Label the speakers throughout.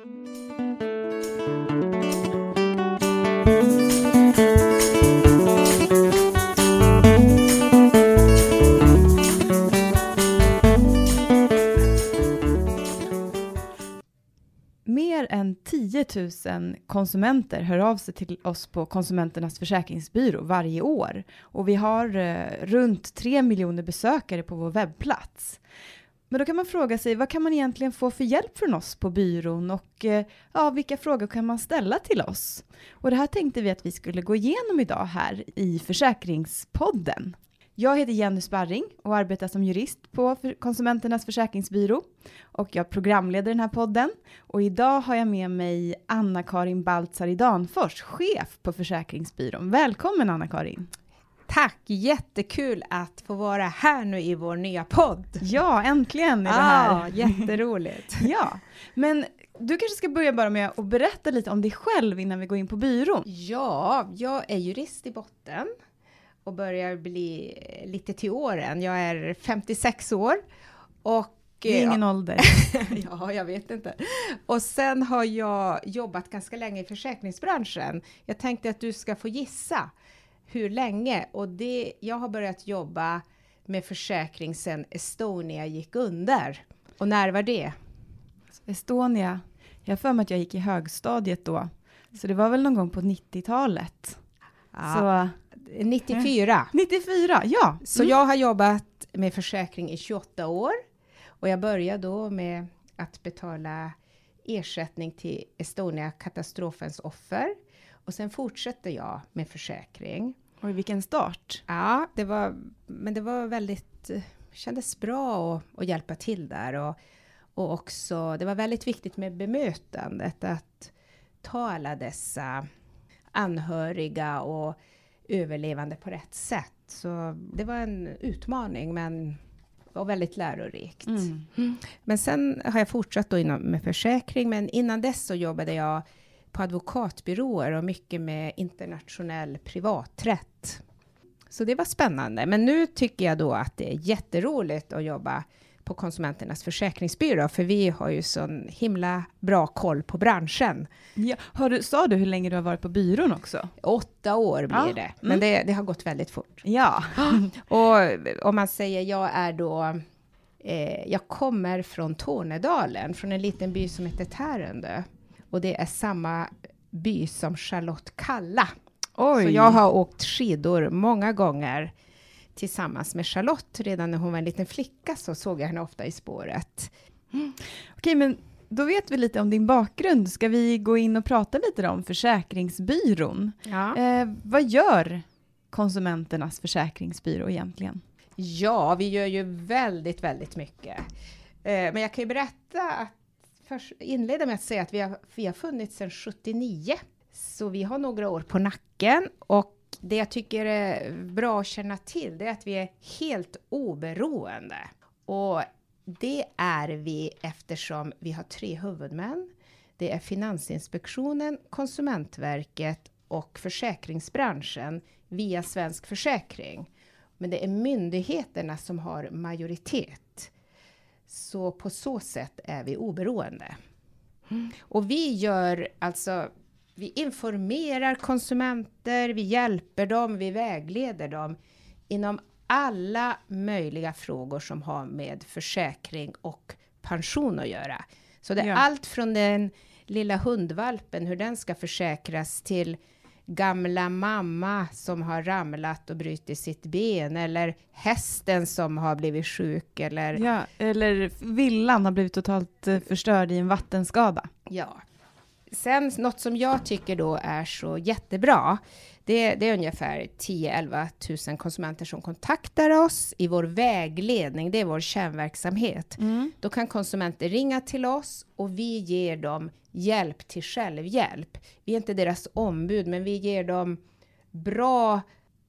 Speaker 1: Mer än 10 000 konsumenter hör av sig till oss på Konsumenternas försäkringsbyrå varje år och vi har eh, runt 3 miljoner besökare på vår webbplats. Men då kan man fråga sig, vad kan man egentligen få för hjälp från oss på byrån och eh, ja, vilka frågor kan man ställa till oss? Och det här tänkte vi att vi skulle gå igenom idag här i Försäkringspodden. Jag heter Jenny Sparring och arbetar som jurist på Konsumenternas försäkringsbyrå och jag programleder den här podden. Och idag har jag med mig Anna-Karin Baltzar Danfors, chef på Försäkringsbyrån. Välkommen Anna-Karin!
Speaker 2: Tack! Jättekul att få vara här nu i vår nya podd.
Speaker 1: Ja, äntligen är det här.
Speaker 2: Ah, jätteroligt.
Speaker 1: ja, men du kanske ska börja bara med att berätta lite om dig själv innan vi går in på byrån.
Speaker 2: Ja, jag är jurist i botten och börjar bli lite till åren. Jag är 56 år och
Speaker 1: det är ingen ja. ålder.
Speaker 2: ja, jag vet inte. Och sen har jag jobbat ganska länge i försäkringsbranschen. Jag tänkte att du ska få gissa hur länge och det, jag har börjat jobba med försäkring sedan Estonia gick under. Och när var det?
Speaker 1: Estonia, jag har för mig att jag gick i högstadiet då, så det var väl någon gång på 90-talet.
Speaker 2: Ja, så, 94.
Speaker 1: 94, ja.
Speaker 2: Så mm. jag har jobbat med försäkring i 28 år och jag började då med att betala ersättning till Estonia-katastrofens offer och sen fortsätter jag med försäkring.
Speaker 1: Oj, vilken start!
Speaker 2: Ja, det var, men det var väldigt, kändes bra att, att hjälpa till där och, och också, det var väldigt viktigt med bemötandet, att ta alla dessa anhöriga och överlevande på rätt sätt. Så det var en utmaning, men var väldigt lärorikt. Mm. Mm. Men sen har jag fortsatt då inom, med försäkring, men innan dess så jobbade jag på advokatbyråer och mycket med internationell privaträtt. Så det var spännande. Men nu tycker jag då att det är jätteroligt att jobba på Konsumenternas försäkringsbyrå, för vi har ju sån himla bra koll på branschen.
Speaker 1: Ja, har du, sa du hur länge du har varit på byrån också?
Speaker 2: Åtta år blir ja. det, men mm. det, det, har gått väldigt fort.
Speaker 1: Ja.
Speaker 2: Och om man säger, jag är då eh, jag kommer från Tornedalen, från en liten by som heter Tärendö. Och det är samma by som Charlotte Kalla. Oj. Så jag har åkt skidor många gånger tillsammans med Charlotte. Redan när hon var en liten flicka så såg jag henne ofta i spåret.
Speaker 1: Mm. Okej, men då vet vi lite om din bakgrund. Ska vi gå in och prata lite om Försäkringsbyrån? Ja. Eh, vad gör Konsumenternas försäkringsbyrå egentligen?
Speaker 2: Ja, vi gör ju väldigt, väldigt mycket. Eh, men jag kan ju berätta att först inleda med att säga att vi har, vi har funnits sedan 79, så vi har några år på nacken och det jag tycker är bra att känna till, det är att vi är helt oberoende. Och det är vi eftersom vi har tre huvudmän. Det är Finansinspektionen, Konsumentverket och försäkringsbranschen via Svensk Försäkring. Men det är myndigheterna som har majoritet. Så på så sätt är vi oberoende. Mm. Och vi gör alltså vi informerar konsumenter, vi hjälper dem, vi vägleder dem inom alla möjliga frågor som har med försäkring och pension att göra. Så det är ja. allt från den lilla hundvalpen, hur den ska försäkras, till gamla mamma som har ramlat och brutit sitt ben, eller hästen som har blivit sjuk, eller...
Speaker 1: Ja, eller villan har blivit totalt eh, förstörd i en vattenskada.
Speaker 2: Ja, Sen något som jag tycker då är så jättebra, det, det är ungefär 10-11 000 konsumenter som kontaktar oss i vår vägledning, det är vår kärnverksamhet. Mm. Då kan konsumenter ringa till oss och vi ger dem hjälp till självhjälp. Vi är inte deras ombud, men vi ger dem bra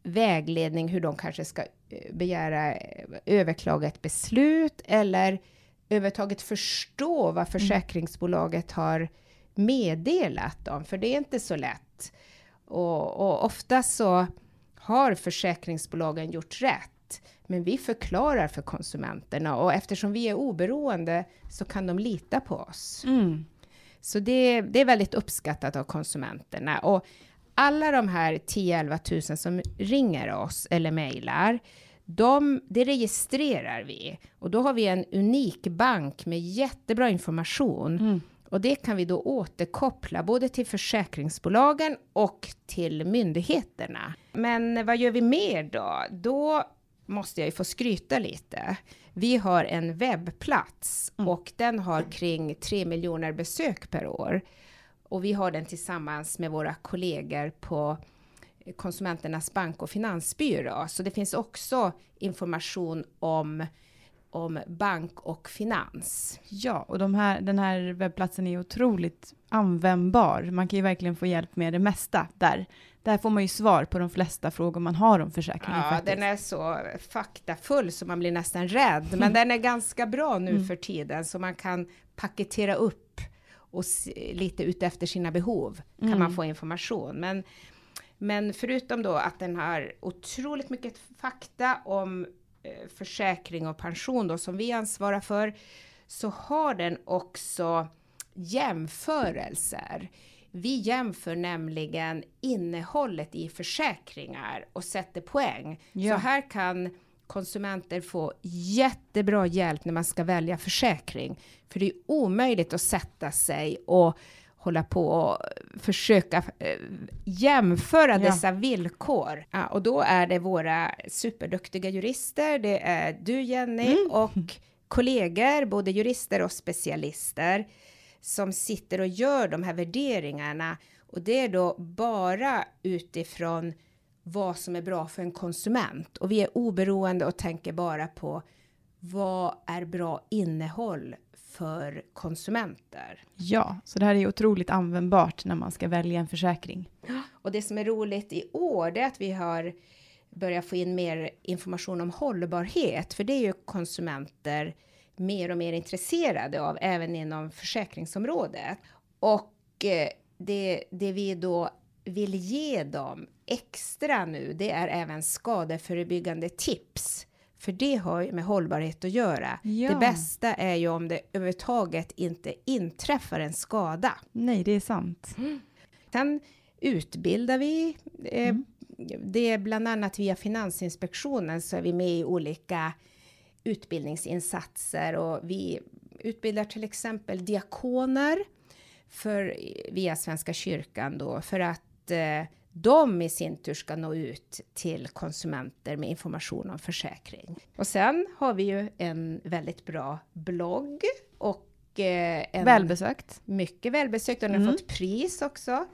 Speaker 2: vägledning hur de kanske ska eh, begära eh, överklaga ett beslut eller överhuvudtaget förstå vad mm. försäkringsbolaget har meddelat dem, för det är inte så lätt. Och, och ofta så har försäkringsbolagen gjort rätt, men vi förklarar för konsumenterna och eftersom vi är oberoende så kan de lita på oss. Mm. Så det, det är väldigt uppskattat av konsumenterna. Och alla de här 10-11 000 som ringer oss eller mejlar, de, det registrerar vi och då har vi en unik bank med jättebra information.
Speaker 1: Mm.
Speaker 2: Och det kan vi då återkoppla både till försäkringsbolagen och till myndigheterna. Men vad gör vi mer då? Då måste jag ju få skryta lite. Vi har en webbplats
Speaker 1: Mm.
Speaker 2: och den har kring 3 miljoner besök per år. Och vi har den tillsammans med våra kollegor på Konsumenternas bank och finansbyrå. Så det finns också information om, om bank och finans.
Speaker 1: Ja, och de här, den här webbplatsen är otroligt användbar. Man kan ju verkligen få hjälp med det mesta där. Där får man ju svar på de flesta frågor man har om försäkringen
Speaker 2: Ja,
Speaker 1: faktiskt.
Speaker 2: den är så faktafull så man blir nästan rädd. Men den är ganska bra nu
Speaker 1: Mm.
Speaker 2: för tiden så man kan paketera upp och se, lite utefter sina behov kan
Speaker 1: Mm.
Speaker 2: man få information. Men, men förutom då att den har otroligt mycket fakta om försäkring och pension då som vi ansvarar för så har den också jämförelser. Vi jämför nämligen innehållet i försäkringar och sätter poäng.
Speaker 1: Ja.
Speaker 2: Så här kan konsumenter få jättebra hjälp när man ska välja försäkring. För det är omöjligt att sätta sig och hålla på och försöka eh, jämföra
Speaker 1: Ja.
Speaker 2: dessa villkor. Ja, och då är det våra superduktiga jurister, det är du Jenny
Speaker 1: Mm.
Speaker 2: och kollegor, både jurister och specialister, som sitter och gör de här värderingarna. Och det är då bara utifrån vad som är bra för en konsument. Och vi är oberoende och tänker bara på vad är bra innehåll för konsumenter.
Speaker 1: Ja, så det här är otroligt användbart när man ska välja en försäkring.
Speaker 2: Och det som är roligt i år, det är att vi har börjat få in mer information om hållbarhet, för det är ju konsumenter mer och mer intresserade av, även inom försäkringsområdet. Och eh, det, det vi då vill ge dem extra nu, det är även skadeförebyggande tips. För det har ju med hållbarhet att göra.
Speaker 1: Ja.
Speaker 2: Det bästa är ju om det överhuvudtaget inte inträffar en skada.
Speaker 1: Nej, det är sant.
Speaker 2: Sen utbildar vi. Eh,
Speaker 1: Mm.
Speaker 2: Det är bland annat via Finansinspektionen så är vi med i olika utbildningsinsatser och vi utbildar till exempel diakoner för, via Svenska kyrkan då för att eh, de i sin tur ska nå ut till konsumenter med information om försäkring. Och sen har vi ju en väldigt bra blogg och eh, en
Speaker 1: Välbesökt.
Speaker 2: mycket välbesökt och den har
Speaker 1: Mm.
Speaker 2: fått pris också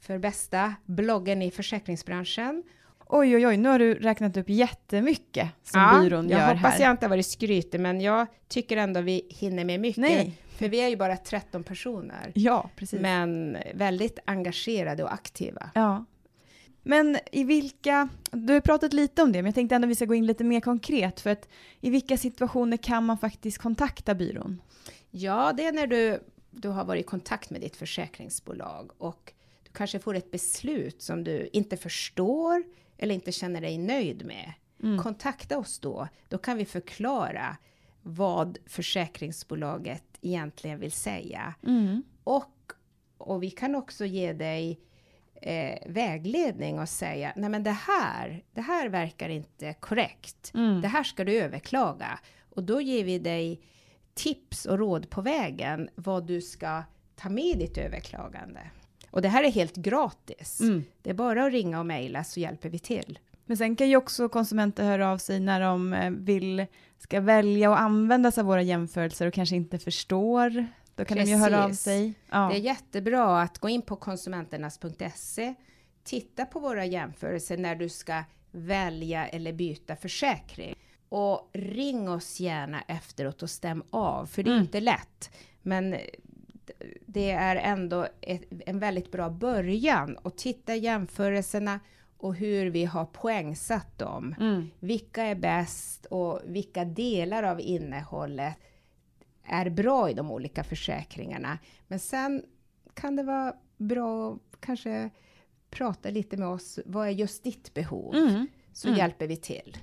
Speaker 2: för bästa bloggen i försäkringsbranschen.
Speaker 1: Oj, oj, oj, nu har du räknat upp jättemycket som
Speaker 2: Ja,
Speaker 1: byrån
Speaker 2: jag
Speaker 1: gör
Speaker 2: hoppas
Speaker 1: här.
Speaker 2: jag inte har varit skrytig, men jag tycker ändå vi hinner med mycket.
Speaker 1: Nej.
Speaker 2: För vi är ju bara 13 personer,
Speaker 1: Ja, precis.
Speaker 2: men väldigt engagerade och aktiva.
Speaker 1: Ja. Men i vilka, du har pratat lite om det, men jag tänkte ändå vi ska gå in lite mer konkret, för att i vilka situationer kan man faktiskt kontakta byrån?
Speaker 2: Ja, det är när du, du har varit i kontakt med ditt försäkringsbolag och du kanske får ett beslut som du inte förstår eller inte känner dig nöjd med.
Speaker 1: Mm.
Speaker 2: Kontakta oss då. Då kan vi förklara vad försäkringsbolaget egentligen vill säga.
Speaker 1: Mm.
Speaker 2: Och, och vi kan också ge dig eh, vägledning och säga, nej men det här, det här verkar inte korrekt.
Speaker 1: Mm.
Speaker 2: Det här ska du överklaga. Och då ger vi dig tips och råd på vägen vad du ska ta med ditt överklagande. Och det här är helt gratis.
Speaker 1: Mm.
Speaker 2: Det är bara att ringa och mejla så hjälper vi till.
Speaker 1: Men sen kan ju också konsumenter höra av sig när de eh, vill, ska välja och använda sig av våra jämförelser och kanske inte förstår. Då kan de ju höra av
Speaker 2: Precis.
Speaker 1: sig. Ja.
Speaker 2: Det är jättebra att gå in på konsumenternas.se, titta på våra jämförelser när du ska välja eller byta försäkring. Och ring oss gärna efteråt och stäm av, för det är
Speaker 1: Mm.
Speaker 2: inte lätt. Men det är ändå ett, en väldigt bra början att titta jämförelserna och hur vi har poängsatt dem.
Speaker 1: Mm.
Speaker 2: Vilka är bäst och vilka delar av innehållet är bra i de olika försäkringarna. Men sen kan det vara bra att kanske prata lite med oss. Vad är just ditt behov?
Speaker 1: Mm.
Speaker 2: Så
Speaker 1: Mm.
Speaker 2: hjälper vi till.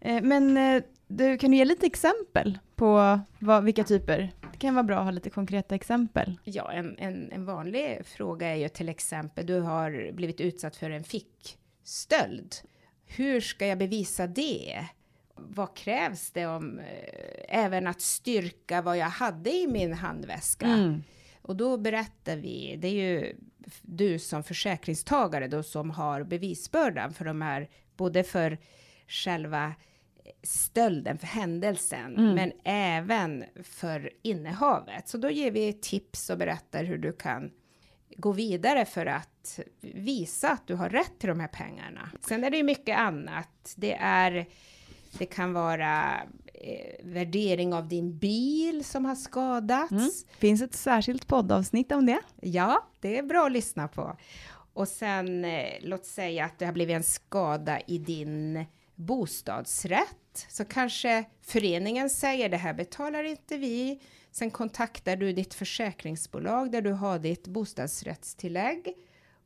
Speaker 1: Eh, Men eh, Du, kan du ge lite exempel på vad, vilka typer? Det kan vara bra att ha lite konkreta exempel.
Speaker 2: Ja, en, en, en vanlig fråga är ju till exempel, du har blivit utsatt för en fickstöld. Hur ska jag bevisa det? Vad krävs det om eh, även att styrka vad jag hade i min handväska?
Speaker 1: Mm.
Speaker 2: Och då berättar vi, det är ju du som försäkringstagare då som har bevisbördan för de här, både för själva stölden, för händelsen,
Speaker 1: Mm.
Speaker 2: men även för innehavet. Så då ger vi tips och berättar hur du kan gå vidare för att visa att du har rätt till de här pengarna. Sen är det ju mycket annat. Det är, det kan vara eh, värdering av din bil som har skadats.
Speaker 1: Mm. Finns ett särskilt poddavsnitt om det?
Speaker 2: Ja, det är bra att lyssna på. Och sen, eh, låt säga att det har blivit en skada i din bostadsrätt. Så kanske föreningen säger det här betalar inte vi. Sen kontaktar du ditt försäkringsbolag där du har ditt bostadsrättstillägg.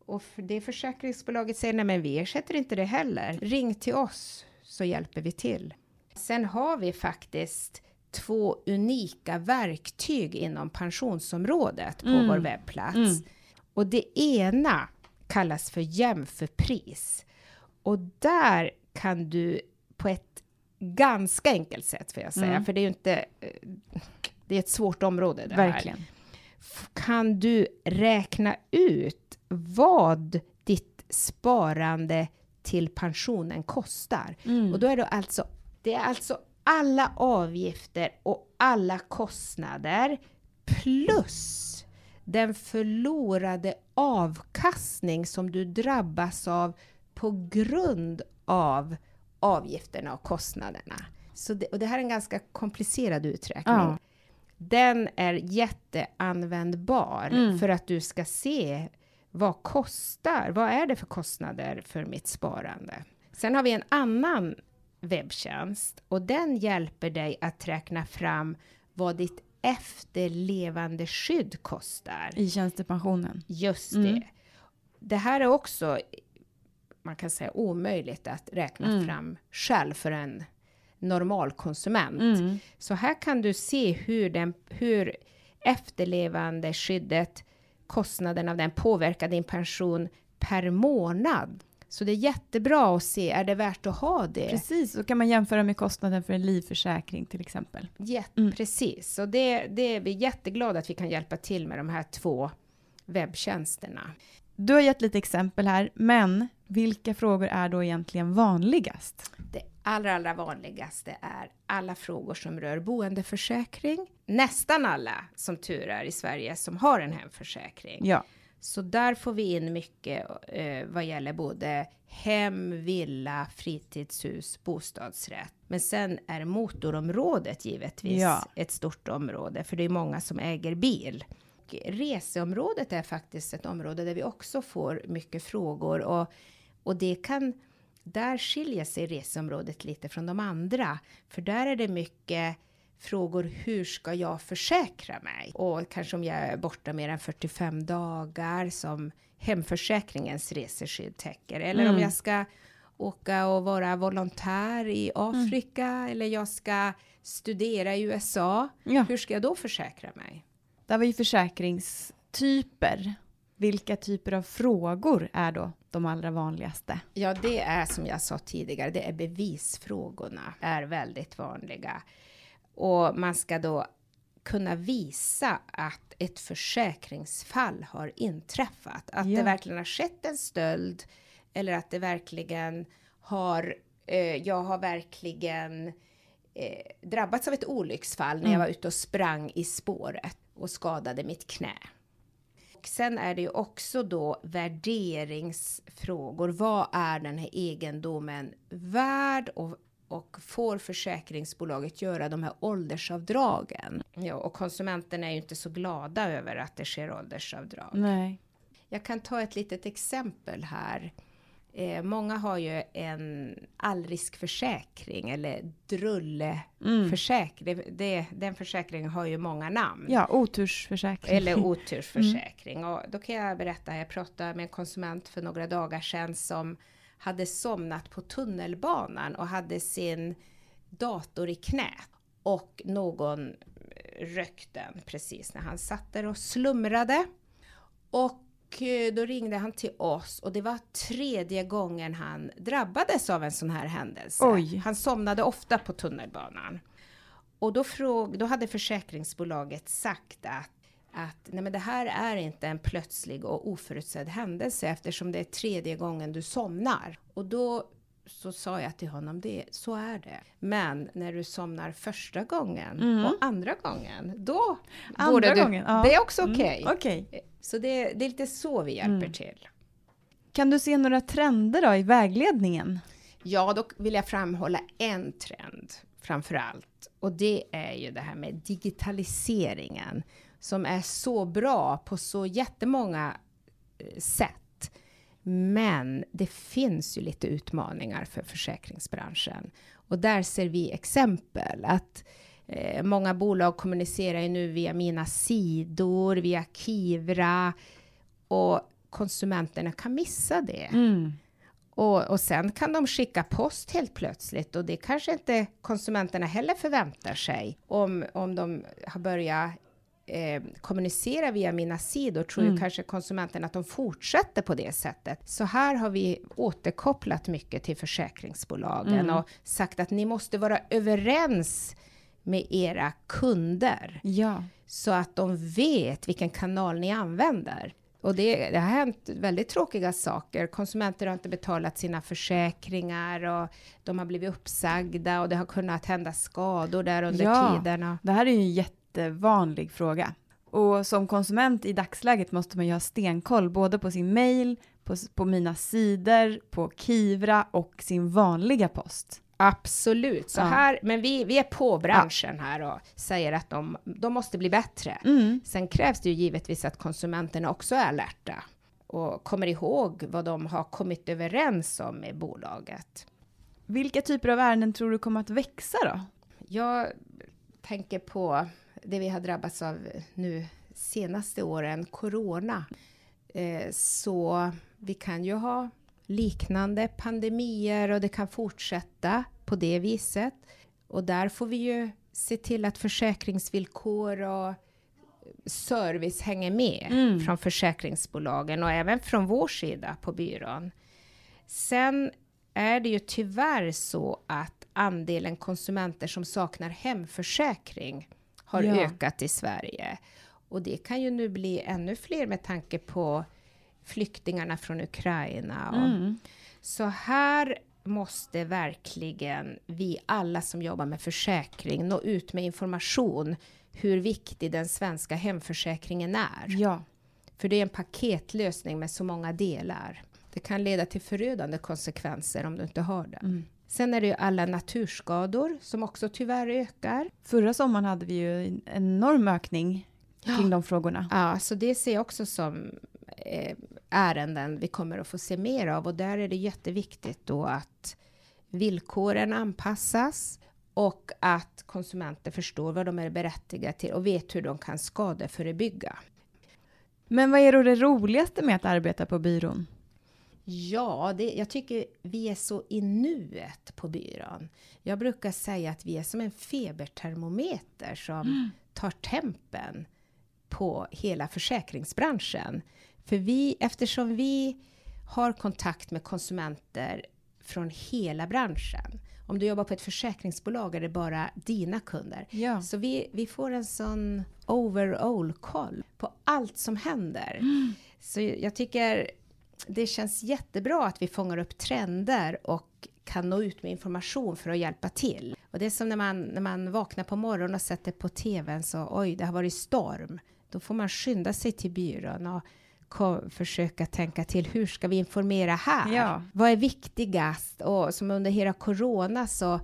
Speaker 2: Och det försäkringsbolaget säger nej men vi ersätter inte det heller. Ring till oss så hjälper vi till. Sen har vi faktiskt två unika verktyg inom pensionsområdet på
Speaker 1: Mm.
Speaker 2: vår webbplats.
Speaker 1: Mm.
Speaker 2: Och det ena kallas för jämförpris. Och där kan du på ett ganska enkelt sätt, får jag säga,
Speaker 1: Mm.
Speaker 2: för det är ju inte... eh, Det är ett svårt område det här.
Speaker 1: Verkligen.
Speaker 2: F- Kan du räkna ut vad ditt sparande till pensionen kostar?
Speaker 1: Mm.
Speaker 2: Och då är det alltså, det är alltså alla avgifter och alla kostnader plus den förlorade avkastning som du drabbas av på grund av avgifterna och kostnaderna. Så det, och det här är en ganska komplicerad uträkning.
Speaker 1: Ja.
Speaker 2: Den är jätteanvändbar
Speaker 1: Mm.
Speaker 2: för att du ska se vad kostar, vad är det för kostnader för mitt sparande? Sen har vi en annan webbtjänst och den hjälper dig att räkna fram vad ditt efterlevande skydd kostar.
Speaker 1: I tjänstepensionen.
Speaker 2: Just
Speaker 1: Mm.
Speaker 2: det. Det här är också, man kan säga omöjligt att räkna
Speaker 1: Mm.
Speaker 2: fram själv för en normal konsument.
Speaker 1: Mm.
Speaker 2: Så här kan du se hur, den, hur efterlevande skyddet, kostnaden av den påverkar din pension per månad. Så det är jättebra att se, är det värt att ha det?
Speaker 1: Precis, så kan man jämföra med kostnaden för en livförsäkring till exempel.
Speaker 2: Ja,
Speaker 1: Mm.
Speaker 2: Precis, så det, det är vi jätteglada att vi kan hjälpa till med de här två webbtjänsterna.
Speaker 1: Du har gett lite exempel här, men vilka frågor är då egentligen vanligast?
Speaker 2: Det allra, allra vanligaste är alla frågor som rör boendeförsäkring. Nästan alla, som tur är, i Sverige som har en hemförsäkring.
Speaker 1: Ja.
Speaker 2: Så där får vi in mycket eh, vad gäller både hem, villa, fritidshus, bostadsrätt. Men sen är motorområdet givetvis
Speaker 1: Ja.
Speaker 2: ett stort område, för det är många som äger bil. Och Reseområdet är faktiskt ett område där vi också får mycket frågor och, och det kan där skiljer sig reseområdet lite från de andra, för där är det mycket frågor hur ska jag försäkra mig? Och kanske om jag är borta mer än 45 dagar som hemförsäkringens reseskydd täcker. Eller om
Speaker 1: Mm.
Speaker 2: jag ska åka och vara volontär i Afrika eller jag ska studera i USA.
Speaker 1: ja.
Speaker 2: Hur ska jag då försäkra mig?
Speaker 1: Där var ju försäkringstyper. Vilka typer av frågor är då de allra vanligaste?
Speaker 2: Ja, det är som jag sa tidigare, det är bevisfrågorna är väldigt vanliga. Och man ska då kunna visa att ett försäkringsfall har inträffat. Att
Speaker 1: Ja.
Speaker 2: det verkligen har skett en stöld eller att det verkligen har, eh, jag har verkligen eh, drabbats av ett olycksfall när jag
Speaker 1: Mm.
Speaker 2: var ute och sprang i spåret och skadade mitt knä. Och sen är det ju också då värderingsfrågor. Vad är den här egendomen värd och, och får försäkringsbolaget göra de här åldersavdragen? Ja, och konsumenterna är ju inte så glada över att det sker åldersavdrag.
Speaker 1: Nej.
Speaker 2: Jag kan ta ett litet exempel här. Eh, många har ju en allriskförsäkring eller drulleförsäkring.
Speaker 1: Mm.
Speaker 2: Det, den försäkringen har ju många namn.
Speaker 1: Ja, otursförsäkring.
Speaker 2: Eller otursförsäkring. Och då kan jag berätta, jag pratade med en konsument för några dagar sedan som hade somnat på tunnelbanan och hade sin dator i knät och någon rökte den precis när han satt där och slumrade. Och eh, då ringde han till oss och det var tredje gången han drabbades av en sån här händelse.
Speaker 1: Oj.
Speaker 2: Han somnade ofta på tunnelbanan. Och då, fråg, då hade försäkringsbolaget sagt att, att nej men det här är inte en plötslig och oförutsedd händelse eftersom det är tredje gången du somnar. Och då så sa jag till honom, det, så är det. Men när du somnar första gången
Speaker 1: Mm.
Speaker 2: och andra gången, då
Speaker 1: Andra
Speaker 2: borde du,
Speaker 1: gången, ja.
Speaker 2: det är också okej.
Speaker 1: Mm, okej.
Speaker 2: Så det, det är lite så vi hjälper
Speaker 1: Mm.
Speaker 2: till.
Speaker 1: Kan du se några trender då i vägledningen?
Speaker 2: Ja, då vill jag framhålla en trend framför allt. Och det är ju det här med digitaliseringen som är så bra på så jättemånga eh, sätt. Men det finns ju lite utmaningar för försäkringsbranschen. Och där ser vi exempel att eh, många bolag kommunicerar ju nu via mina sidor, via Kivra och konsumenterna kan missa det.
Speaker 1: Mm.
Speaker 2: Och, och sen kan de skicka post helt plötsligt och det kanske inte konsumenterna heller förväntar sig. Om, om de har börjat eh, kommunicera via mina sidor tror
Speaker 1: Mm.
Speaker 2: ju kanske konsumenterna att de fortsätter på det sättet. Så här har vi återkopplat mycket till försäkringsbolagen
Speaker 1: Mm.
Speaker 2: och sagt att ni måste vara överens med era kunder
Speaker 1: Ja.
Speaker 2: så att de vet vilken kanal ni använder. Och det, det har hänt väldigt tråkiga saker. Konsumenter har inte betalat sina försäkringar och de har blivit uppsagda och det har kunnat hända skador där under
Speaker 1: Ja.
Speaker 2: tiden. Och,
Speaker 1: Det här är ju en jättevanlig fråga. Och som konsument i dagsläget måste man ju ha stenkoll både på sin mail, på, på mina sidor, på Kivra och sin vanliga post.
Speaker 2: Absolut, så
Speaker 1: Ja.
Speaker 2: här, men vi, vi är på branschen här och säger att de, de måste bli bättre.
Speaker 1: Mm.
Speaker 2: Sen krävs det ju givetvis att konsumenterna också är alerta och kommer ihåg vad de har kommit överens om med bolaget.
Speaker 1: Vilka typer av ärenden tror du kommer att växa då?
Speaker 2: Jag tänker på det vi har drabbats av nu senaste åren, corona. Eh, så vi kan ju ha liknande pandemier och det kan fortsätta på det viset. Och där får vi ju se till att försäkringsvillkor och service hänger med
Speaker 1: Mm.
Speaker 2: från försäkringsbolagen och även från vår sida på byrån. Sen är det ju tyvärr så att andelen konsumenter som saknar hemförsäkring har
Speaker 1: Ja.
Speaker 2: ökat i Sverige. Och det kan ju nu bli ännu fler med tanke på flyktingarna från Ukraina. Och
Speaker 1: Mm.
Speaker 2: Så här måste verkligen vi alla som jobbar med försäkring nå ut med information hur viktig den svenska hemförsäkringen är.
Speaker 1: Ja.
Speaker 2: För det är en paketlösning med så många delar. Det kan leda till förödande konsekvenser om du inte har den.
Speaker 1: Mm.
Speaker 2: Sen är det ju alla naturskador som också tyvärr ökar.
Speaker 1: Förra sommaren hade vi ju en enorm ökning kring de frågorna.
Speaker 2: Ja, så det ser jag också som eh, ärenden vi kommer att få se mer av och där är det jätteviktigt då att villkoren anpassas och att konsumenter förstår vad de är berättigade till och vet hur de kan skadeförebygga.
Speaker 1: Men vad är då det roligaste med att arbeta på byrån?
Speaker 2: Ja, det, jag tycker vi är så i nuet på byrån. Jag brukar säga att vi är som en febertermometer som tar tempen på hela försäkringsbranschen. För vi, eftersom vi har kontakt med konsumenter från hela branschen. Om du jobbar på ett försäkringsbolag är det bara dina kunder.
Speaker 1: Ja.
Speaker 2: Så vi, vi får en sån overall-koll på allt som händer. Så jag tycker det känns jättebra att vi fångar upp trender och kan nå ut med information för att hjälpa till. Och det är som när man, när man vaknar på morgonen och sätter på tvn så oj, det har varit storm. Då får man skynda sig till byrån och försöka tänka till hur ska vi informera här?
Speaker 1: Ja.
Speaker 2: Vad är viktigast? Och som under hela corona så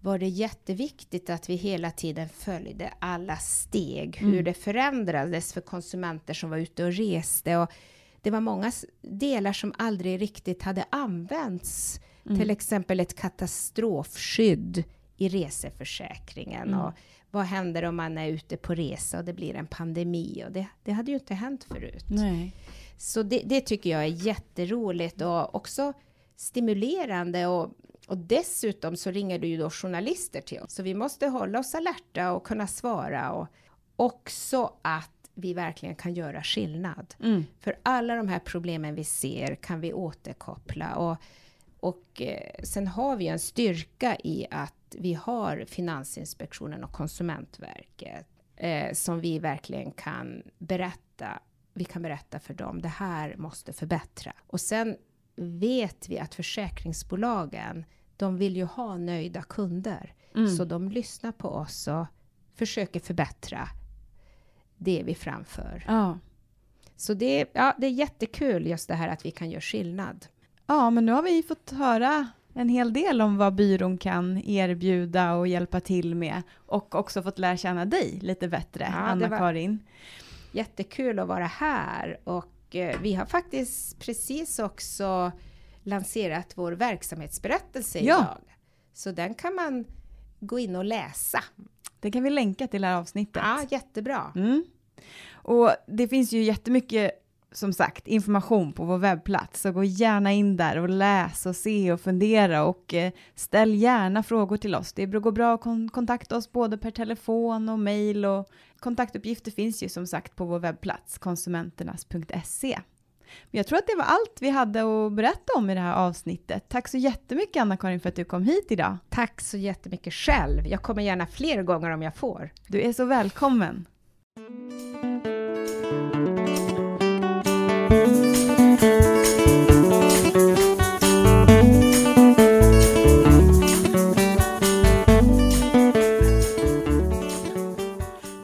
Speaker 2: var det jätteviktigt att vi hela tiden följde alla steg, hur
Speaker 1: Mm.
Speaker 2: det förändrades för konsumenter som var ute och reste. Och det var många delar som aldrig riktigt hade använts.
Speaker 1: Mm.
Speaker 2: Till exempel ett katastrofskydd i reseförsäkringen.
Speaker 1: Mm.
Speaker 2: Och vad händer om man är ute på resa och det blir en pandemi? Och det, det hade ju inte hänt förut.
Speaker 1: Nej.
Speaker 2: Så det, det tycker jag är jätteroligt och också stimulerande och, Och dessutom så ringer du ju då journalister till oss, så vi måste hålla oss alerta och kunna svara och också att vi verkligen kan göra skillnad.
Speaker 1: Mm.
Speaker 2: För alla de här problemen vi ser kan vi återkoppla och, och eh, sen har vi en styrka i att vi har Finansinspektionen och Konsumentverket eh, som vi verkligen kan berätta. Vi kan berätta för dem, det här måste förbättra. Och sen vet vi att försäkringsbolagen, de vill ju ha nöjda kunder.
Speaker 1: Mm.
Speaker 2: Så de lyssnar på oss och försöker förbättra det vi framför.
Speaker 1: Ja.
Speaker 2: Så det, ja, det är jättekul just det här att vi kan göra skillnad.
Speaker 1: ja, men nu har vi fått höra en hel del om vad byrån kan erbjuda och hjälpa till med och också fått lära känna dig lite bättre,
Speaker 2: Ja,
Speaker 1: Anna-Karin.
Speaker 2: Jättekul att vara här och eh, vi har faktiskt precis också lanserat vår verksamhetsberättelse
Speaker 1: Ja.
Speaker 2: idag. Så den kan man gå in och läsa.
Speaker 1: Det kan vi länka till det här avsnittet.
Speaker 2: Ja, jättebra.
Speaker 1: Mm. Och det finns ju jättemycket, som sagt, information på vår webbplats, så gå gärna in där och läs och se och fundera och eh, ställ gärna frågor till oss. Det går bra att kon- kontakta oss både per telefon och mejl och kontaktuppgifter finns ju som sagt på vår webbplats konsumenternas.se. Men jag tror att det var allt vi hade att berätta om i det här avsnittet. Tack så jättemycket Anna-Karin för att du kom hit idag.
Speaker 2: Tack så jättemycket själv. Jag kommer gärna fler gånger om jag får.
Speaker 1: Du är så välkommen.